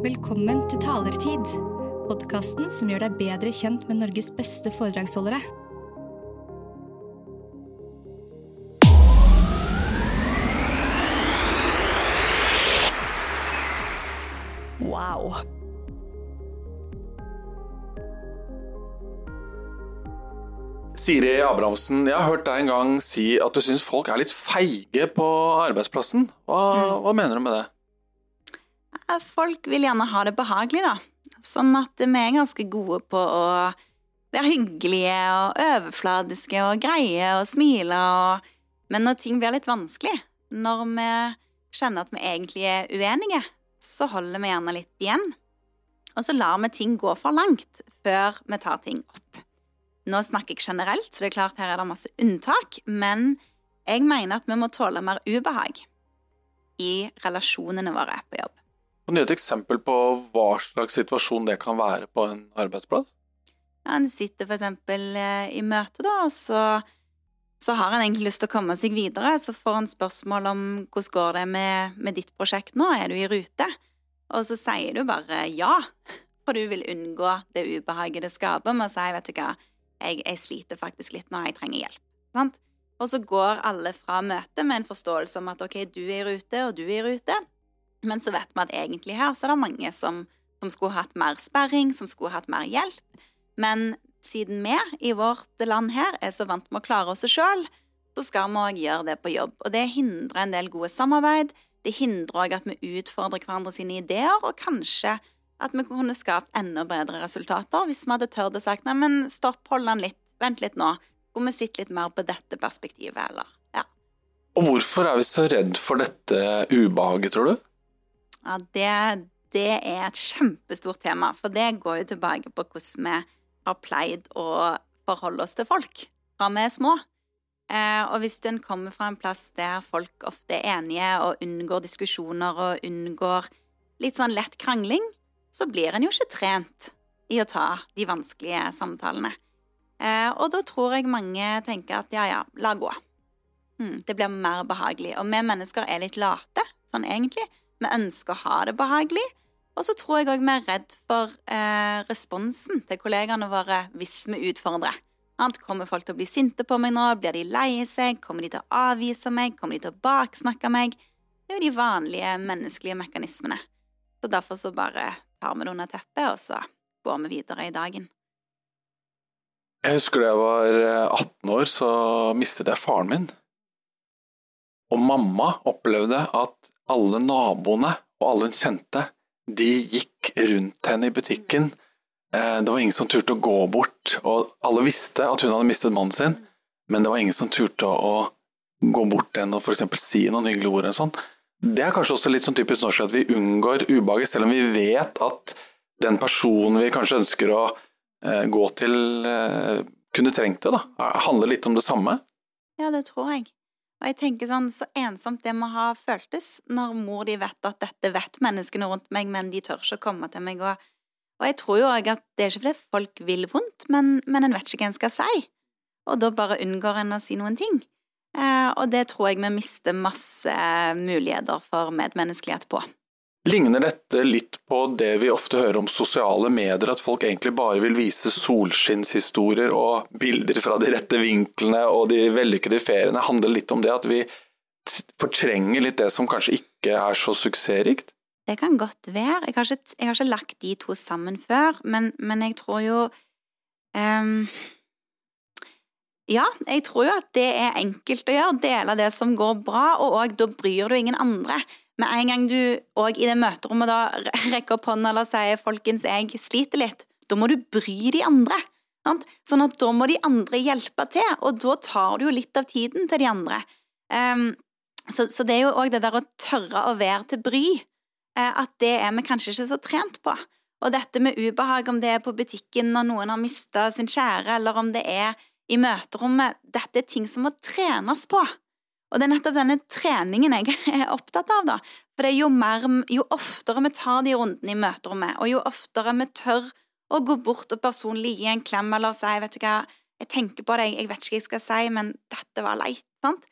Velkommen til Talertid, podkasten som gjør deg bedre kjent med Norges beste foredragsholdere. Wow. Siri Abrahamsen, jeg har hørt deg en gang si at du syns folk er litt feige på arbeidsplassen. Hva, hva mener du med det? Folk vil gjerne ha det behagelig, da. Sånn at vi er ganske gode på å være hyggelige og overfladiske og greie og smile og Men når ting blir litt vanskelig, når vi kjenner at vi egentlig er uenige, så holder vi gjerne litt igjen. Og så lar vi ting gå for langt før vi tar ting opp. Nå snakker jeg generelt, så det er klart her er det masse unntak, men jeg mener at vi må tåle mer ubehag i relasjonene våre på jobb. Kan du gi et eksempel på hva slags situasjon det kan være på en arbeidsplass? Ja, Han sitter for eksempel eh, i møte, da, og så, så har han egentlig lyst til å komme seg videre. Så får han spørsmål om hvordan går det med, med ditt prosjekt nå, er du i rute? Og så sier du bare ja, for du vil unngå det ubehaget det skaper med å si vet du hva, jeg, jeg sliter faktisk litt nå, jeg trenger hjelp. Sant? Og så går alle fra møtet med en forståelse om at ok, du er i rute, og du er i rute. Men så vet vi at egentlig her så er det mange som, som skulle hatt mer sperring, som skulle hatt mer hjelp. Men siden vi i vårt land her er så vant med å klare oss sjøl, så skal vi òg gjøre det på jobb. Og det hindrer en del gode samarbeid. Det hindrer òg at vi utfordrer hverandre sine ideer, og kanskje at vi kunne skapt enda bedre resultater hvis vi hadde tørt å sagt nei, men stopp, hold den litt, vent litt nå. Skulle vi sett litt mer på dette perspektivet, eller? Ja. Og hvorfor er vi så redd for dette ubehaget, tror du? Ja, det, det er et kjempestort tema, for det går jo tilbake på hvordan vi har pleid å forholde oss til folk fra vi er små. Eh, og hvis en kommer fra en plass der folk ofte er enige og unngår diskusjoner og unngår litt sånn lett krangling, så blir en jo ikke trent i å ta de vanskelige samtalene. Eh, og da tror jeg mange tenker at ja, ja, la gå. Hmm, det blir mer behagelig. Og vi mennesker er litt late, sånn egentlig. Vi ønsker å ha det behagelig. Og så tror jeg òg vi er redd for eh, responsen til kollegaene våre hvis vi utfordrer. Sant? Kommer folk til å bli sinte på meg nå? Blir de lei seg? Kommer de til å avvise meg? Kommer de til å baksnakke meg? Det er jo de vanlige menneskelige mekanismene. Så derfor så bare tar vi det under teppet, og så går vi videre i dagen. Jeg husker da jeg var 18 år, så mistet jeg faren min. Og mamma opplevde at alle naboene og alle hun kjente, de gikk rundt henne i butikken. Eh, Det var ingen som turte å gå bort, og alle visste at hun hadde mistet mannen sin, men det var ingen som turte å gå bort til henne og f.eks. si noen hyggelige ord. sånn. Det er kanskje også litt sånn typisk norsk at vi unngår ubehaget, selv om vi vet at den personen vi kanskje ønsker å eh, gå til, eh, kunne trengt det. da. Handler litt om det samme. Ja, det tror jeg. Og jeg tenker sånn, så ensomt det må ha føltes når mor de vet at dette vet menneskene rundt meg, men de tør ikke å komme til meg. Og, og jeg tror jo òg at det er ikke fordi folk vil vondt, men, men en vet ikke hva en skal si. Og da bare unngår en å si noen ting. Eh, og det tror jeg vi mister masse muligheter for medmenneskelighet på. Ligner dette litt på det vi ofte hører om sosiale medier, at folk egentlig bare vil vise solskinnshistorier og bilder fra de rette vinklene og de vellykkede feriene? Handler litt om det at vi fortrenger litt det som kanskje ikke er så suksessrikt? Det kan godt være. Jeg har ikke, jeg har ikke lagt de to sammen før, men, men jeg tror jo um Ja, jeg tror jo at det er enkelt å gjøre. Dele det som går bra, og òg da bryr du ingen andre. Med en gang du òg i det møterommet da rekker opp hånda eller sier 'folkens, jeg sliter litt', da må du bry de andre. Sant? Sånn at da må de andre hjelpe til, og da tar du jo litt av tiden til de andre. Um, så, så det er jo òg det der å tørre å være til bry, eh, at det er vi kanskje ikke så trent på. Og dette med ubehag, om det er på butikken når noen har mista sin kjære, eller om det er i møterommet, dette er ting som må trenes på. Og det er nettopp denne treningen jeg er opptatt av, da. For det er jo, mer, jo oftere vi tar de rundene i møterommet, og jo oftere vi tør å gå bort og personlig gi en klem eller si 'vet du hva, jeg tenker på deg, jeg vet ikke hva jeg skal si, men dette var leit', sant?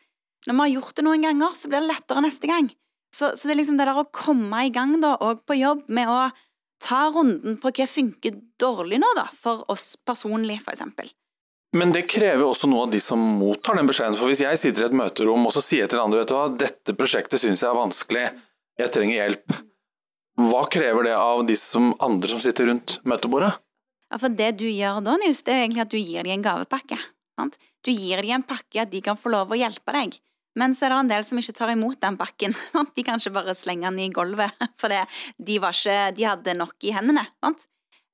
Når vi har gjort det noen ganger, så blir det lettere neste gang. Så, så, det er liksom det der å komme i gang da, og på jobb med å ta runden på hva funker dårlig nå, da, for oss personlig, for eksempel. Men det krever også noe av de som mottar den beskjeden. For hvis jeg sitter i et møterom og så sier til andre vet du hva, dette prosjektet syns jeg er vanskelig, jeg trenger hjelp. Hva krever det av de som andre som sitter rundt møtebordet? Ja, for Det du gjør da, Nils, det er egentlig at du gir dem en gavepakke. Sant? Du gir dem en pakke at de kan få lov å hjelpe deg. Men så er det en del som ikke tar imot den pakken. De kan ikke bare slenge den i gulvet, for de, de hadde nok i hendene. Sant?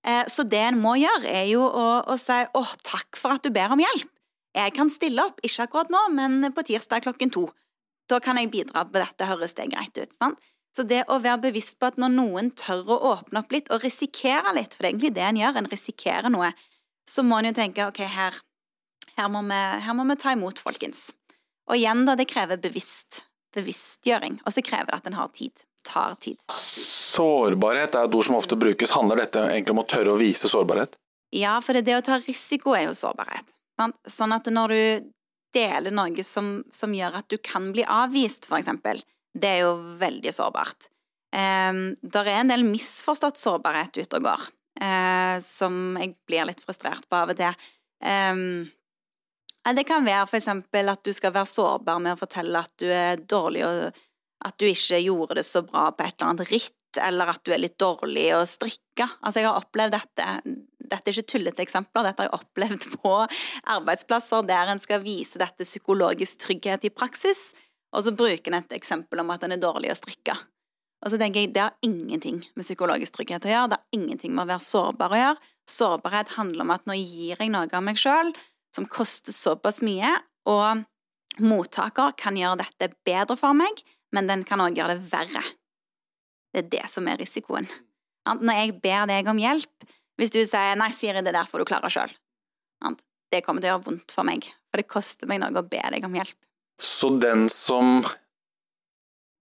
Eh, så det en må gjøre, er jo å, å si åh, takk for at du ber om hjelp. Jeg kan stille opp, ikke akkurat nå, men på tirsdag klokken to. Da kan jeg bidra på dette, høres det greit ut. Sant? Så det å være bevisst på at når noen tør å åpne opp litt og risikere litt, for det er egentlig det en gjør, en risikerer noe, så må en jo tenke ok, her, her, må vi, her må vi ta imot, folkens. Og igjen, da, det krever bevisst, bevisstgjøring, og så krever det at en har tid. Tar tid. Tar tid. Sårbarhet er et ord som ofte brukes. Handler dette egentlig om å tørre å vise sårbarhet? Ja, for det, det å ta risiko er jo sårbarhet. Sant? Sånn at når du deler noe som, som, gjør at du kan bli avvist, for eksempel, det er jo veldig sårbart. Um, der er en del misforstått sårbarhet ute og går, uh, som jeg blir litt frustrert på av og til. Um, det kan være eksempel at du skal være sårbar med å fortelle at du er dårlig og at du ikke gjorde det så bra på et eller annet ritt, eller at du er litt dårlig å strikke. Altså, jeg har opplevd dette. Dette er ikke tullete eksempler, dette har jeg opplevd på arbeidsplasser der en skal vise dette psykologisk trygghet i praksis, og så bruker en et eksempel om at en er dårlig å strikke. Og så tenker jeg det har ingenting med psykologisk trygghet å gjøre, det har ingenting med å være sårbar å gjøre. Sårbarhet handler om at nå gir jeg noe av meg sjøl som koster såpass mye, og mottaker kan gjøre dette bedre for meg, men den kan òg gjøre det verre. Det er det som er risikoen. Når jeg ber deg om hjelp, hvis du sier 'nei, Siri, det der får du klare sjøl', det kommer til å gjøre vondt for meg, for det koster meg noe å be deg om hjelp. Så den som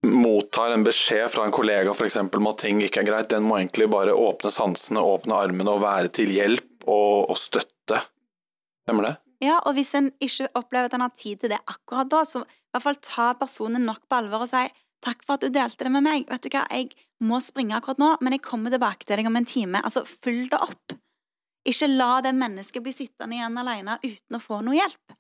mottar en beskjed fra en kollega f.eks. om at ting ikke er greit, den må egentlig bare åpne sansene, åpne armene og være til hjelp og, og støtte. Stemmer det? Ja, og hvis en ikke opplever at en har tid til det akkurat da, så i hvert fall ta personen nok på alvor og si takk for at du delte det med meg, vet du hva, jeg må springe akkurat nå, men jeg kommer tilbake til deg om en time. Altså, fyll det opp. Ikke la det mennesket bli sittende igjen alene uten å få noe hjelp.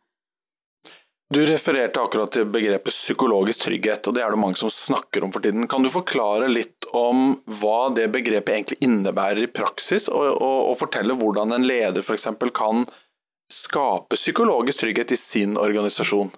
Du refererte akkurat til begrepet psykologisk trygghet, og det er det mange som snakker om for tiden. Kan du forklare litt om hva det begrepet egentlig innebærer i praksis, og, og, og fortelle hvordan en leder f.eks. kan skape psykologisk trygghet i sin organisasjon?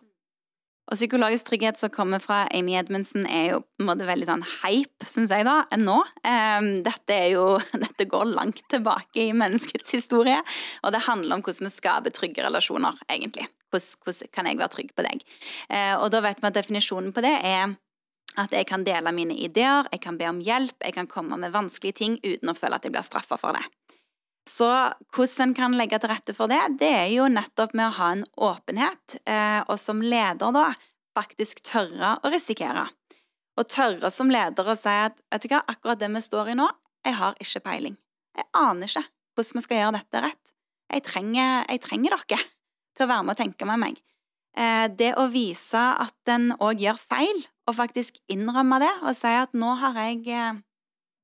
Og psykologisk trygghet som kommer fra Amy Edmundsen, er jo på en måte veldig sånn hype, syns jeg, da, enn nå. Um, dette, jo, dette går langt tilbake i menneskets historie, og det handler om hvordan vi skaper trygge relasjoner, egentlig. Hvordan, hvordan kan jeg være trygg på deg? Uh, og da vet vi at definisjonen på det er at jeg kan dele mine ideer, jeg kan be om hjelp, jeg kan komme med vanskelige ting uten å føle at jeg blir straffa for det. Så hvordan en kan legge til rette for det, det er jo nettopp med å ha en åpenhet, eh, og som leder da faktisk tørre å risikere. Og tørre som leder å si at vet du hva, akkurat det vi står i nå, jeg har ikke peiling. Jeg aner ikke hvordan vi skal gjøre dette rett. Jeg trenger, jeg trenger dere til å være med og tenke med meg. Eh, det å vise at en òg gjør feil, og faktisk innrømme det og si at nå har jeg, eh,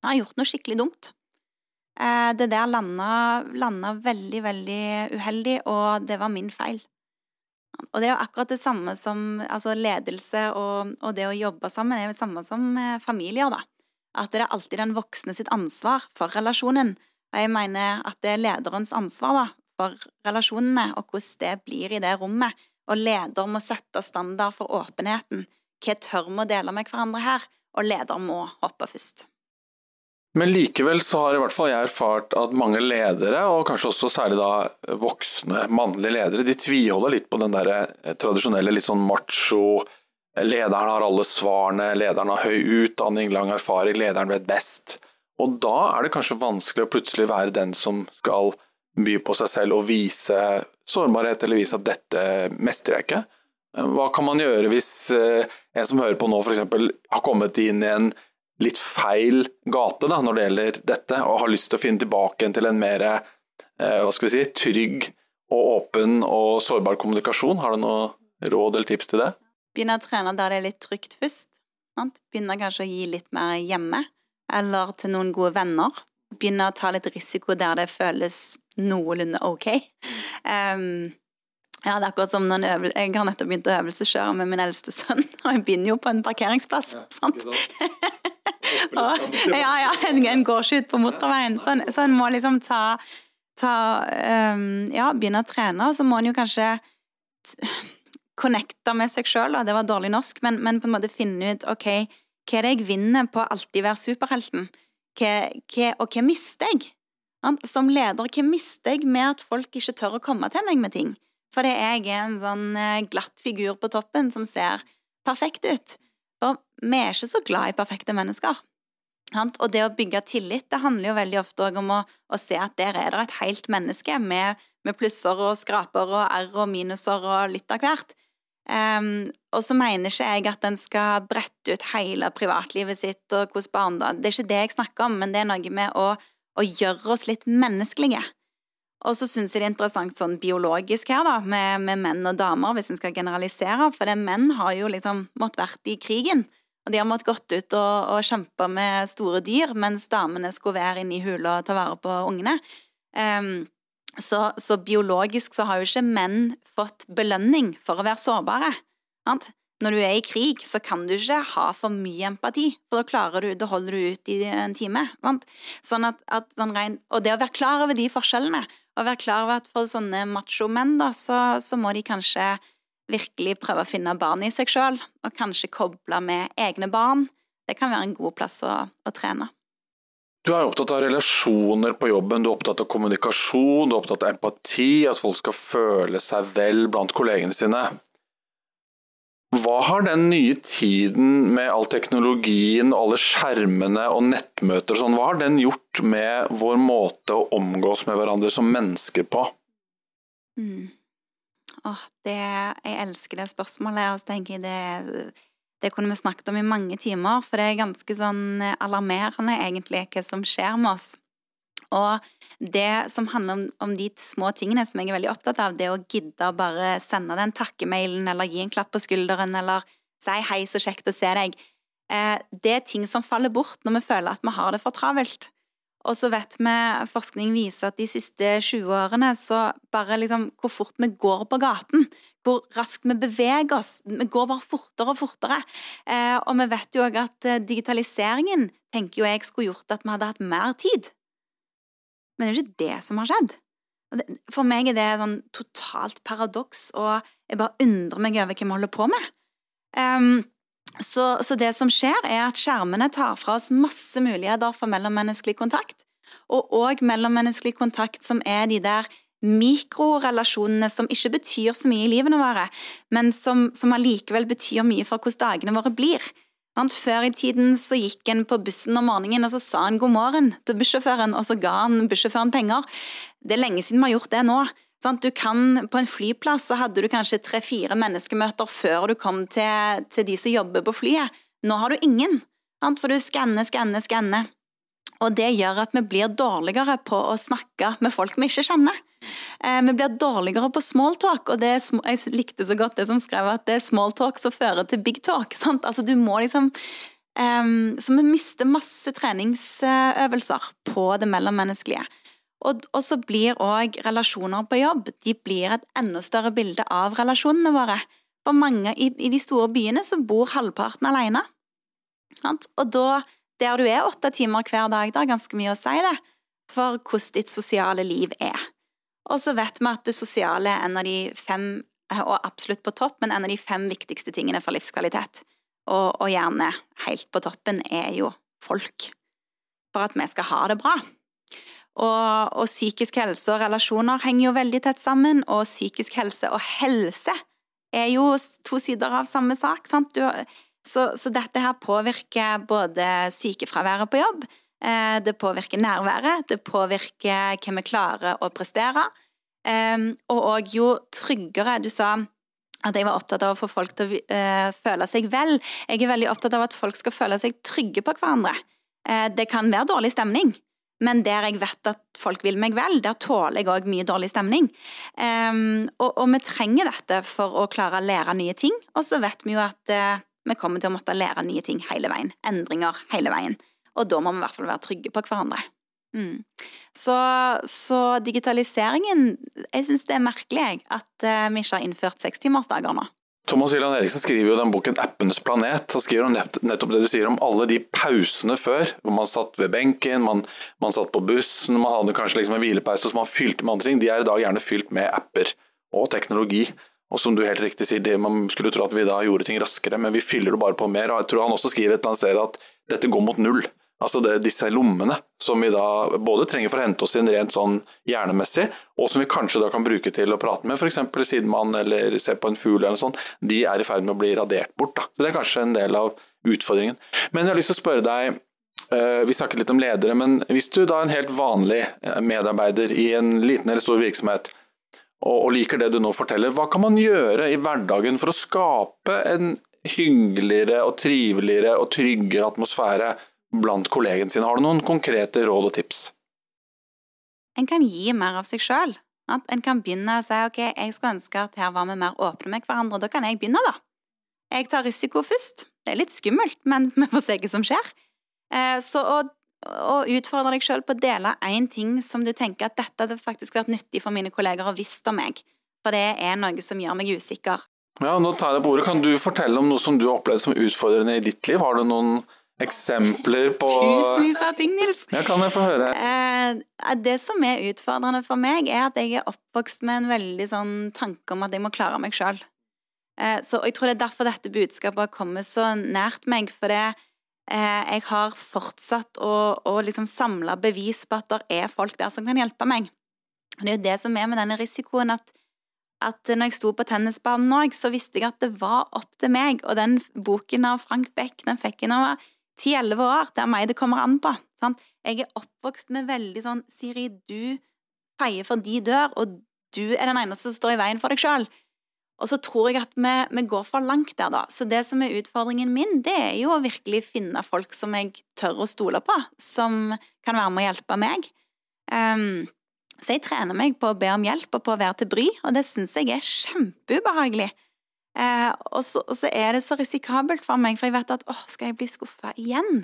jeg har gjort noe skikkelig dumt. Eh, det der landa, landa veldig, veldig uheldig, og det var min feil. Og det er jo akkurat det samme som altså ledelse og, og, det å jobbe sammen er jo det samme som eh, familier, da. At det er alltid den voksne sitt ansvar for relasjonen. Og jeg mener at det er lederens ansvar da, for relasjonene, og hvordan det blir i det rommet. Og leder må sette standard for åpenheten. Hva tør vi å dele med hverandre her? Og leder må hoppe først. Men likevel så har i hvert fall jeg erfart at mange ledere, og kanskje også særlig da voksne mannlige ledere, de tviholder litt på den der eh, tradisjonelle litt sånn macho Lederen har alle svarene, lederen har høy utdanning, lang erfaring, lederen vet best. Og da er det kanskje vanskelig å plutselig være den som skal by på seg selv og vise sårbarhet, eller vise at dette mestrer jeg ikke. Hva kan man gjøre hvis eh, en som hører på nå f.eks. har kommet inn i en litt feil gate da, når det gjelder dette, og har lyst til å finne tilbake til en mer eh, hva skal vi si, trygg og åpen og sårbar kommunikasjon. Har du noe råd eller tips til det? Begynne å trene der det er litt trygt først. Sant? Begynne kanskje å gi litt mer hjemme, eller til noen gode venner. Begynne å ta litt risiko der det føles noenlunde ok. Um, ja, det er akkurat som noen øvel Jeg har nettopp begynt å øvelseskjøre med min eldste sønn, og jeg begynner jo på en parkeringsplass, ja, sant? ja, ja, en, en går ikke ut på motorveien, så, så en må liksom ta, ta um, Ja, begynne å trene, og så må en jo kanskje connecte med seg sjøl, det var dårlig norsk, men, men, på en måte finne ut ok, hva er det jeg vinner på å alltid være superhelten, hva, hva, og hva mister jeg? Som leder, hva mister jeg med at folk ikke tør å komme til meg med ting? Fordi jeg er en sånn eh, glatt figur på toppen som ser perfekt ut. For vi er ikke så glad i perfekte mennesker. Og det å bygge tillit det handler jo veldig ofte om å, å se at der er det et helt menneske med, med plusser og skraper og r og minuser og litt av hvert. Um, og så mener ikke jeg at en skal brette ut hele privatlivet sitt og hvordan barndom Det er ikke det jeg snakker om, men det er noe med å, å gjøre oss litt menneskelige. Og så syns jeg det er interessant sånn biologisk her, da, med, med menn og damer, hvis en skal generalisere, for det menn har jo liksom måttet vært i krigen. Og de har måttet gått ut og, og kjempe med store dyr, mens damene skulle være inne i hula og ta vare på ungene. Um, så, så, biologisk så har jo ikke menn fått belønning for å være sårbare. Sant? Når du er i krig, så kan du ikke ha for mye empati, for da klarer du, da holder du ut i en time. Sant? Sånn at, at sånn rein, og det å være klar over de forskjellene, og være klar over at for sånne machomenn, da, så, så må de kanskje virkelig prøve å finne barn i seg sjøl, og kanskje koble med egne barn. Det kan være en god plass å, å trene. Du er opptatt av relasjoner på jobben, du er opptatt av kommunikasjon, du er opptatt av empati, at folk skal føle seg vel blant kollegene sine. Hva har den nye tiden med all teknologien, og alle skjermene og nettmøter og sånn, hva har den gjort med vår måte å omgås med hverandre som mennesker på? Mm. Åh, det, jeg elsker det spørsmålet, og så tenker jeg det det kunne vi snakket om i mange timer, for det er ganske sånn alarmerende, egentlig, hva som skjer med oss. Og det som handler om, om, de små tingene som jeg er veldig opptatt av, det å gidde å bare sende den takkemailen eller gi en klapp på skulderen eller si 'hei, så kjekt å se deg', eh, det er ting som faller bort når vi føler at vi har det for travelt. Og så vet vi, forskning viser at de siste 20 årene så bare liksom hvor fort vi går på gaten, hvor raskt vi beveger oss. Vi går bare fortere og fortere. Eh, og vi vet jo òg at eh, digitaliseringen tenker jo jeg skulle gjort at vi hadde hatt mer tid. Men det er jo ikke det som har skjedd. For meg er det sånn totalt paradoks, og jeg bare undrer meg over hva vi holder på med. Um, så, så, det som skjer, er at skjermene tar fra oss masse muligheter for mellommenneskelig kontakt, og òg mellommenneskelig kontakt som er de der mikrorelasjonene som ikke betyr så mye i livene våre, men som, som allikevel betyr mye for hvordan dagene våre blir. Før i tiden så gikk en på bussen om morgenen og så sa en god morgen til bussjåføren, og så ga han bussjåføren penger. Det er lenge siden vi har gjort det nå. Du kan, På en flyplass så hadde du kanskje tre-fire menneskemøter før du kom til, til, de som jobber på flyet. Nå har du ingen, for du skanner, skanner, skanner. Og det gjør at vi blir dårligere på å snakke med folk vi ikke kjenner. Eh, vi blir dårligere på smalltalk, og det, jeg likte så godt det som skrev at det er smalltalk som fører til big talk. Sant? Altså, du må liksom um, Så vi mister masse treningsøvelser på det mellommenneskelige. Og, og så blir òg relasjoner på jobb de blir et enda større bilde av relasjonene våre. For mange i, i de store byene så bor halvparten alene. Og da der du er åtte timer hver dag, det har ganske mye å si, det, for hvordan ditt sosiale liv er. Og så vet vi at det sosiale er en av de fem, og absolutt på topp, men en av de fem viktigste tingene for livskvalitet. Og, og gjerne helt på toppen er jo folk. For at vi skal ha det bra. Og, og, psykisk helse og relasjoner henger jo veldig tett sammen, og psykisk helse og helse er jo to sider av samme sak. sant? Du, så, så, dette her påvirker både sykefraværet på jobb, eh, det påvirker nærværet, det påvirker hva vi klarer å prestere, eh, og òg jo tryggere Du sa at jeg var opptatt av å få folk til å eh, føle seg vel. Jeg er veldig opptatt av at folk skal føle seg trygge på hverandre. Eh, det kan være dårlig stemning, men der jeg vet at folk vil meg vel, der tåler jeg òg mye dårlig stemning. Um, og, vi trenger dette for å klare å lære nye ting. Og så vet vi jo at Vi kommer til å måtte lære nye ting hele veien. Endringer hele veien. Og da må vi i hvert fall være trygge på hverandre. Mm. Så, så, digitaliseringen Jeg syns det er merkelig at uh, vi ikke har innført sekstimersdager nå. Thomas Hylland Eriksen skriver jo den boken 'Appenes planet'. Han skriver nettopp det du sier om alle de pausene før, hvor man satt ved benken, man, man satt på bussen, man hadde kanskje liksom en hvilepause som man fylte med andre ting. De er i dag gjerne fylt med apper og teknologi. Og som du helt riktig sier, det, man skulle tro at vi da gjorde ting raskere, men vi fyller det bare på mer. Og jeg tror han også skriver et eller annet sted at dette går mot null. Altså det, disse lommene som vi da både trenger for å hente oss inn rent sånn hjernemessig, og som vi kanskje da kan bruke til å prate med f.eks. sidemann eller se på en fugl eller noe sånt, de er i ferd med å bli radert bort. Da. Så Det er kanskje en del av utfordringen. Men jeg har lyst til å spørre deg, eh, vi snakket litt om ledere, men hvis du da er en helt vanlig eh, medarbeider i en liten eller stor virksomhet, og liker det du nå forteller, hva kan man gjøre i hverdagen for å skape en hyggeligere og triveligere og tryggere atmosfære blant kollegene sine. Har du noen konkrete råd og tips? En kan gi mer av seg sjøl. En kan begynne å si ok, jeg skulle ønske at her var vi mer åpne med hverandre. Da kan jeg begynne, da. Jeg tar risiko først. Det er litt skummelt, men vi får se hva som skjer. Eh, så å, å utfordre deg sjøl på å dele én ting som du tenker at dette hadde faktisk vært nyttig for mine kolleger å visst om meg, for det er noe som gjør meg usikker. Ja, nå tar jeg på ordet. Kan du fortelle om noe som du har opplevd som utfordrende i ditt liv? Har du noen eksempler på Tusenvis av ting, Nils. Ja, kan jeg få høre? Eh, det som er utfordrende for meg, er at jeg er oppvokst med en veldig sånn tanke om at jeg må klare meg sjøl. Eh, så jeg tror det er derfor dette budskapet har kommet så nært meg, for det eh, jeg har fortsatt å, å liksom samle bevis på at det er folk der som kan hjelpe meg. Det er jo det som er med denne risikoen, at at når jeg sto på tennisbanen òg, så visste jeg at det var opp til meg, og den boken av Frank Beck den fikk jeg da jeg var ti-elleve år. Det er meg det kommer an på. Sant? Jeg er oppvokst med veldig sånn Siri, du feier for de dør, og du er den eneste som står i veien for deg sjøl. Og så tror jeg at vi, vi, går for langt der, da. Så det som er utfordringen min, det er jo å virkelig finne folk som jeg tør å stole på, som kan være med å hjelpe meg. Um, så jeg trener meg på å be om hjelp og på å være til bry, og det syns jeg er kjempeubehagelig. Eh, og, så, og, så, er det så risikabelt for meg, for jeg vet at åh, skal jeg bli skuffa igjen?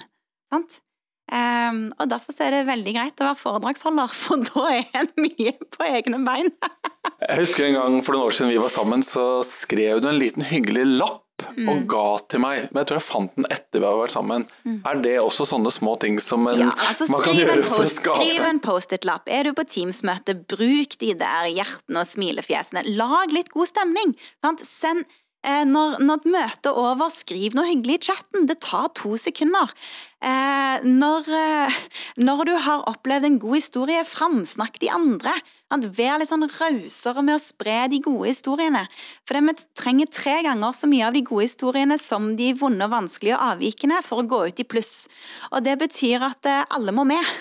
Sant? Eh, og derfor er det veldig greit å være foredragsholder, for da er en mye på egne bein. jeg husker en gang for noen år siden vi var sammen, så skrev du en liten hyggelig lapp mm. og ga til meg. Men jeg tror jeg fant den etter vi har vært sammen. Mm. Er det også sånne små ting som en, ja, altså, man kan gjøre for å skape Skriv en Post-It-lapp. Er du på Teams-møte, bruk de der hjertene og smilefjesene. Lag litt god stemning. Sant? Send Eh, når, når møtet er over, skriv noe hyggelig i chatten. Det tar to sekunder. Eh, når, eh, når, du har opplevd en god historie, framsnakk de andre. Vær litt sånn rausere med å spre de gode historiene. For vi trenger tre ganger så mye av de gode historiene som de vonde, vanskelige og avvikende for å gå ut i pluss. Og det betyr at alle må med.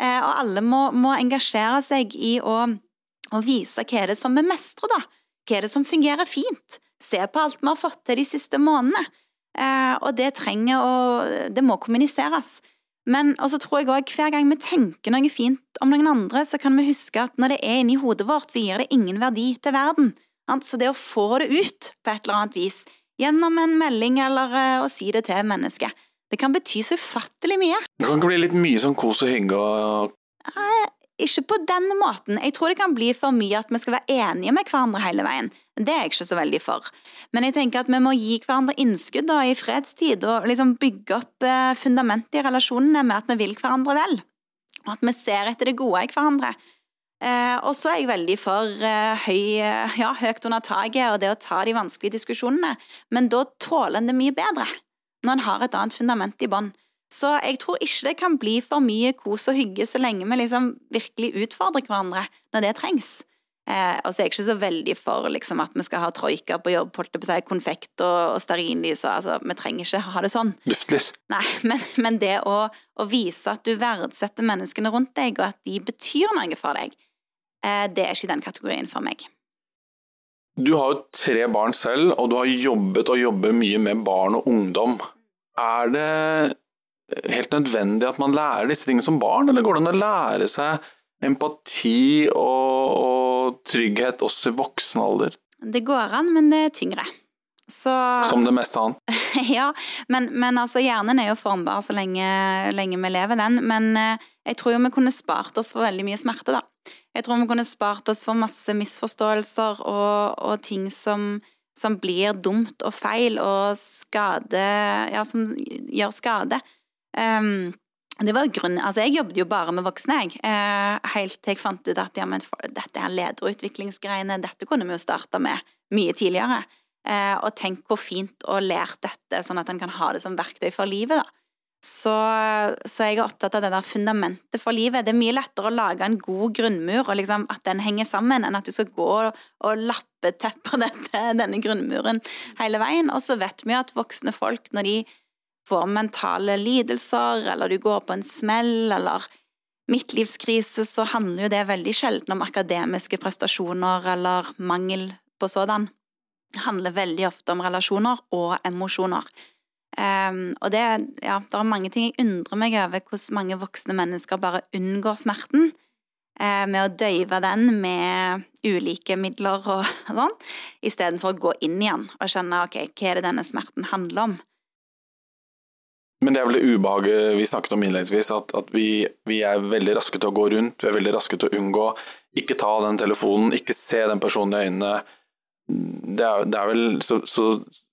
Og alle må, må engasjere seg i å, å vise hva er det som vi mestrer, da. Hva er det som fungerer fint? se på alt vi har fått til de siste månedene. Eh, og det trenger å Det må kommuniseres. Men også tror jeg også, hver gang vi tenker noe fint om noen andre, så kan vi huske at når det er inni hodet vårt, så gir det ingen verdi til verden. Så det å få det ut på et eller annet vis, gjennom en melding eller eh, å si det til mennesket, det kan bety så ufattelig mye. Det kan ikke bli litt mye sånn kos og hygge og ikke på den måten. Jeg tror det kan bli for mye at vi skal være enige med hverandre hele veien. Det er jeg ikke så veldig for. Men jeg tenker at vi må gi hverandre innskudd da, i fredstid, og liksom bygge opp eh, fundamentet i relasjonene med at vi vil hverandre vel. Og at vi ser etter det gode i hverandre. Eh, og så er jeg veldig for eh, høy, eh, ja, høyt under taket og det å ta de vanskelige diskusjonene, men da tåler en det mye bedre når en har et annet fundament i bånn. Så jeg tror ikke det kan bli for mye kos og hygge så lenge vi liksom virkelig utfordrer hverandre når det trengs. Eh, og så er jeg ikke så veldig for liksom, at vi skal ha troika på jobb, holdt på seg, konfekt og, og stearinlys og altså, Vi trenger ikke ha det sånn. Luftlys. Nei, men, men det å, å, vise at du verdsetter menneskene rundt deg, og at de betyr noe for deg, eh, det er ikke den kategorien for meg. Du har jo tre barn selv, og du har jobbet og jobber mye med barn og ungdom. Er det helt nødvendig at man lærer disse tingene som barn, eller går det an å lære seg empati og, og trygghet også i voksen alder? Det går an, men det er tyngre. Så, Som det meste annet. ja, men, men, altså hjernen er jo formbar så lenge, lenge, vi lever den. Men eh, jeg tror jo vi kunne spart oss for veldig mye smerte, da. Jeg tror vi kunne spart oss for masse misforståelser og, og ting som, som, blir dumt og feil og skade Ja, som gjør skade. Um, det var grunnen, altså Jeg jobbet jo bare med voksne, jeg. Eh, helt til jeg fant ut at ja, men for, dette er lederutviklingsgreiene, dette kunne vi jo starta med mye tidligere. Eh, og tenk hvor fint å lære dette, sånn at en kan ha det som verktøy for livet. da. Så, så, jeg er opptatt av det der fundamentet for livet. Det er mye lettere å lage en god grunnmur, og liksom at den henger sammen, enn at du skal gå og, og lappeteppe denne grunnmuren hele veien. Og så vet vi jo at voksne folk, når de får mentale lidelser, eller du går på en smell, eller midtlivskrise, så handler jo det veldig sjelden om akademiske prestasjoner eller mangel på sådan. Det handler veldig ofte om relasjoner og emosjoner. Um, og det, ja, det er mange ting jeg undrer meg over hvordan mange voksne mennesker bare unngår smerten uh, med å døyve den med ulike midler og sånn, istedenfor å gå inn igjen og kjenne ok, hva er det denne smerten handler om. Men det er vel det ubehaget vi snakket om innledningsvis, at, at vi, vi, er veldig raske til å gå rundt, vi er veldig raske til å unngå. Ikke ta den telefonen, ikke se den personen i øynene. Det er, det er vel, så, så,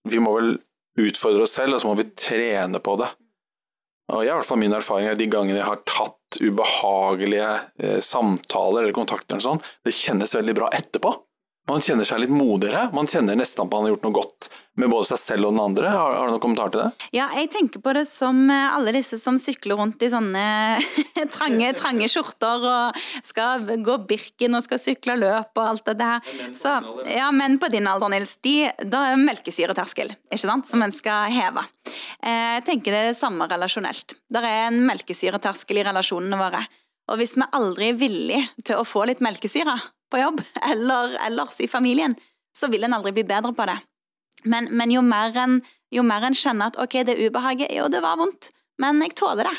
vi må vel utfordre oss selv, og så må vi trene på det. Og jeg, i hvert fall Min erfaring er de gangene jeg har tatt ubehagelige eh, samtaler eller kontakter, eller sånn, det kjennes veldig bra etterpå. Man kjenner seg litt modigere. Man kjenner nesten at man har gjort noe godt med både seg selv og den andre. Har, har, du noen kommentar til det? Ja, jeg tenker på det som eh, alle disse som sykler rundt i sånne trange, trange skjorter og skal gå Birken og skal sykle løp og alt det der. Så, ja, menn på din alder, Nils, de, da er melkesyreterskel, ikke sant, som en skal heve. Eh, jeg tenker det er det samme relasjonelt. Det er en melkesyreterskel i relasjonene våre. Og hvis vi aldri er villige til å få litt melkesyre, på jobb eller ellers i familien, så vil en aldri bli bedre på det. Men, men jo mer en jo mer en kjenner at ok, det ubehaget, jo, det var vondt, men jeg tåler det.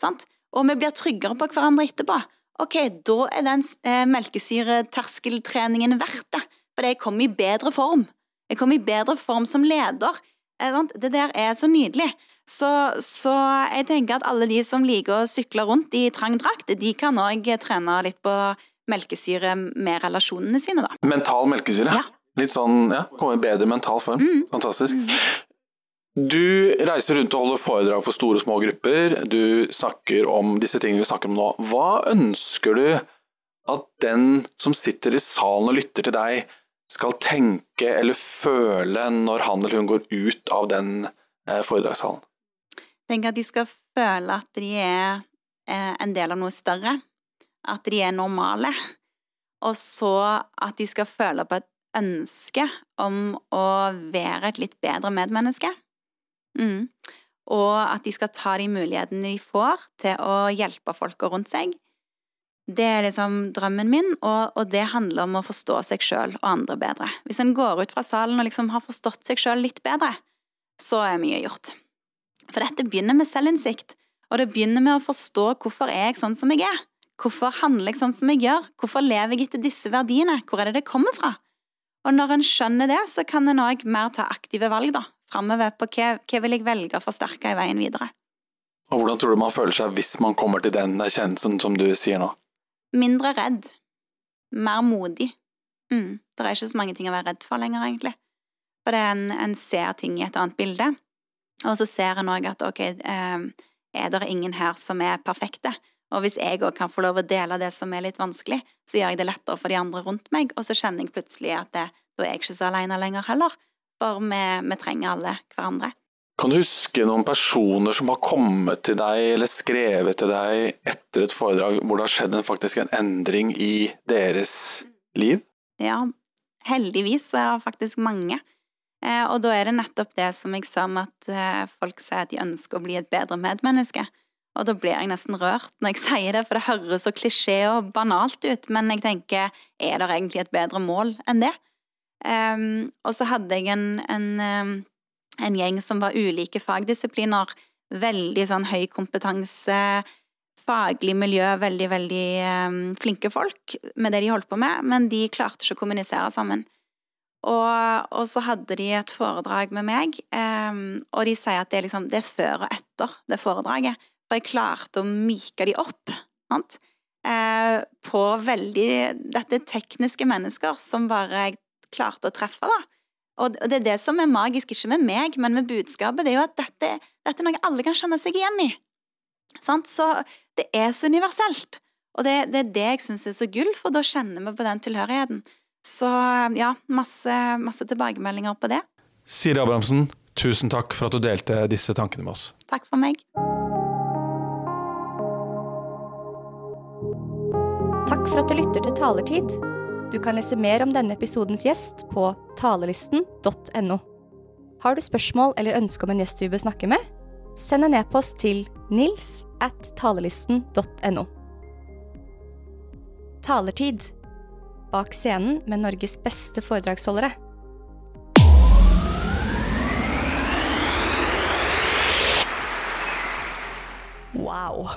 Sant? Og vi blir tryggere på hverandre etterpå. Ok, da er den eh, melkesyreterskeltreningen verdt det, fordi jeg kommer i bedre form. Jeg kommer i bedre form som leder. Eh, det der er så nydelig. Så, så, jeg tenker at alle de som liker å sykle rundt i trang drakt, de kan òg trene litt på melkesyre med relasjonene sine, da. Mental melkesyre? Ja. Litt sånn, ja, komme i bedre mental form. Mm. Fantastisk. Mm. Du reiser rundt og holder foredrag for store og små grupper. Du snakker om disse tingene vi snakker om nå. Hva ønsker du at den som sitter i salen og lytter til deg, skal tenke eller føle når han eller hun går ut av den eh, foredragssalen? Jeg tenker at de skal føle at de er eh, en del av noe større at de er normale, og så at de skal føle på et ønske om å være et litt bedre medmenneske. Mm. Og at de skal ta de mulighetene de får til å hjelpe folka rundt seg. Det er liksom drømmen min, og, og det handler om å forstå seg sjøl og andre bedre. Hvis en går ut fra salen og liksom har forstått seg sjøl litt bedre, så er mye gjort. For dette begynner med selvinnsikt, og det begynner med å forstå hvorfor er jeg sånn som jeg er. Hvorfor handler jeg sånn som jeg gjør? Hvorfor lever jeg etter disse verdiene? Hvor er det det kommer fra? Og når en skjønner det, så kan en òg mer ta aktive valg da, framover på hva, hva vil jeg velge å forsterke i veien videre. Og Hvordan tror du man føler seg hvis man kommer til den erkjennelsen som du sier nå? Mindre redd. Mer modig. Mm. Det er ikke så mange ting å være redd for lenger, egentlig. For det er en, en ser ting i et annet bilde, og så ser en òg at ok, eh, er det ingen her som er perfekte? Og hvis jeg òg kan få lov å dele det som er litt vanskelig, så gjør jeg det lettere for de andre rundt meg, og så kjenner jeg plutselig at det, da er jeg ikke så alene lenger heller, for vi, vi trenger alle hverandre. Kan du huske noen personer som har kommet til deg eller skrevet til deg etter et foredrag hvor det har skjedd en, faktisk en endring i deres liv? Ja, heldigvis så er det faktisk mange. Eh, og da er det nettopp det som jeg sa om at eh, folk sier at de ønsker å bli et bedre medmenneske. Og da blir jeg nesten rørt når jeg sier det, for det høres så klisjé og banalt ut, men jeg tenker, er det egentlig et bedre mål enn det? Um, og så hadde jeg en, en, en, gjeng som var ulike fagdisipliner, veldig sånn høy kompetanse, faglig miljø, veldig, veldig um, flinke folk med det de holdt på med, men de klarte ikke å kommunisere sammen. og, og, så hadde de et foredrag med meg, um, og de sier at det er, liksom, det er før og etter det foredraget. For jeg klarte å myke de opp sant? Uh, på veldig Dette er tekniske mennesker som bare jeg klarte å treffe, da. Og det er det som er magisk, ikke med meg, men med budskapet. Det er jo at dette, dette er noe alle kan kjenne seg igjen i. Sant? Så det er så universelt. Og det, det er det jeg syns er så gull, for da kjenner vi på den tilhørigheten. Så ja, masse, masse tilbakemeldinger på det. Siri Abrahamsen, tusen takk for at du delte disse tankene med oss. Takk for meg. Takk for at du lytter til Talertid. Du kan lese mer om denne episodens gjest på talelisten.no. Har du spørsmål eller ønske om en gjest vi bør snakke med? Send en e-post til nils at talelisten.no. Talertid bak scenen med Norges beste foredragsholdere. Wow.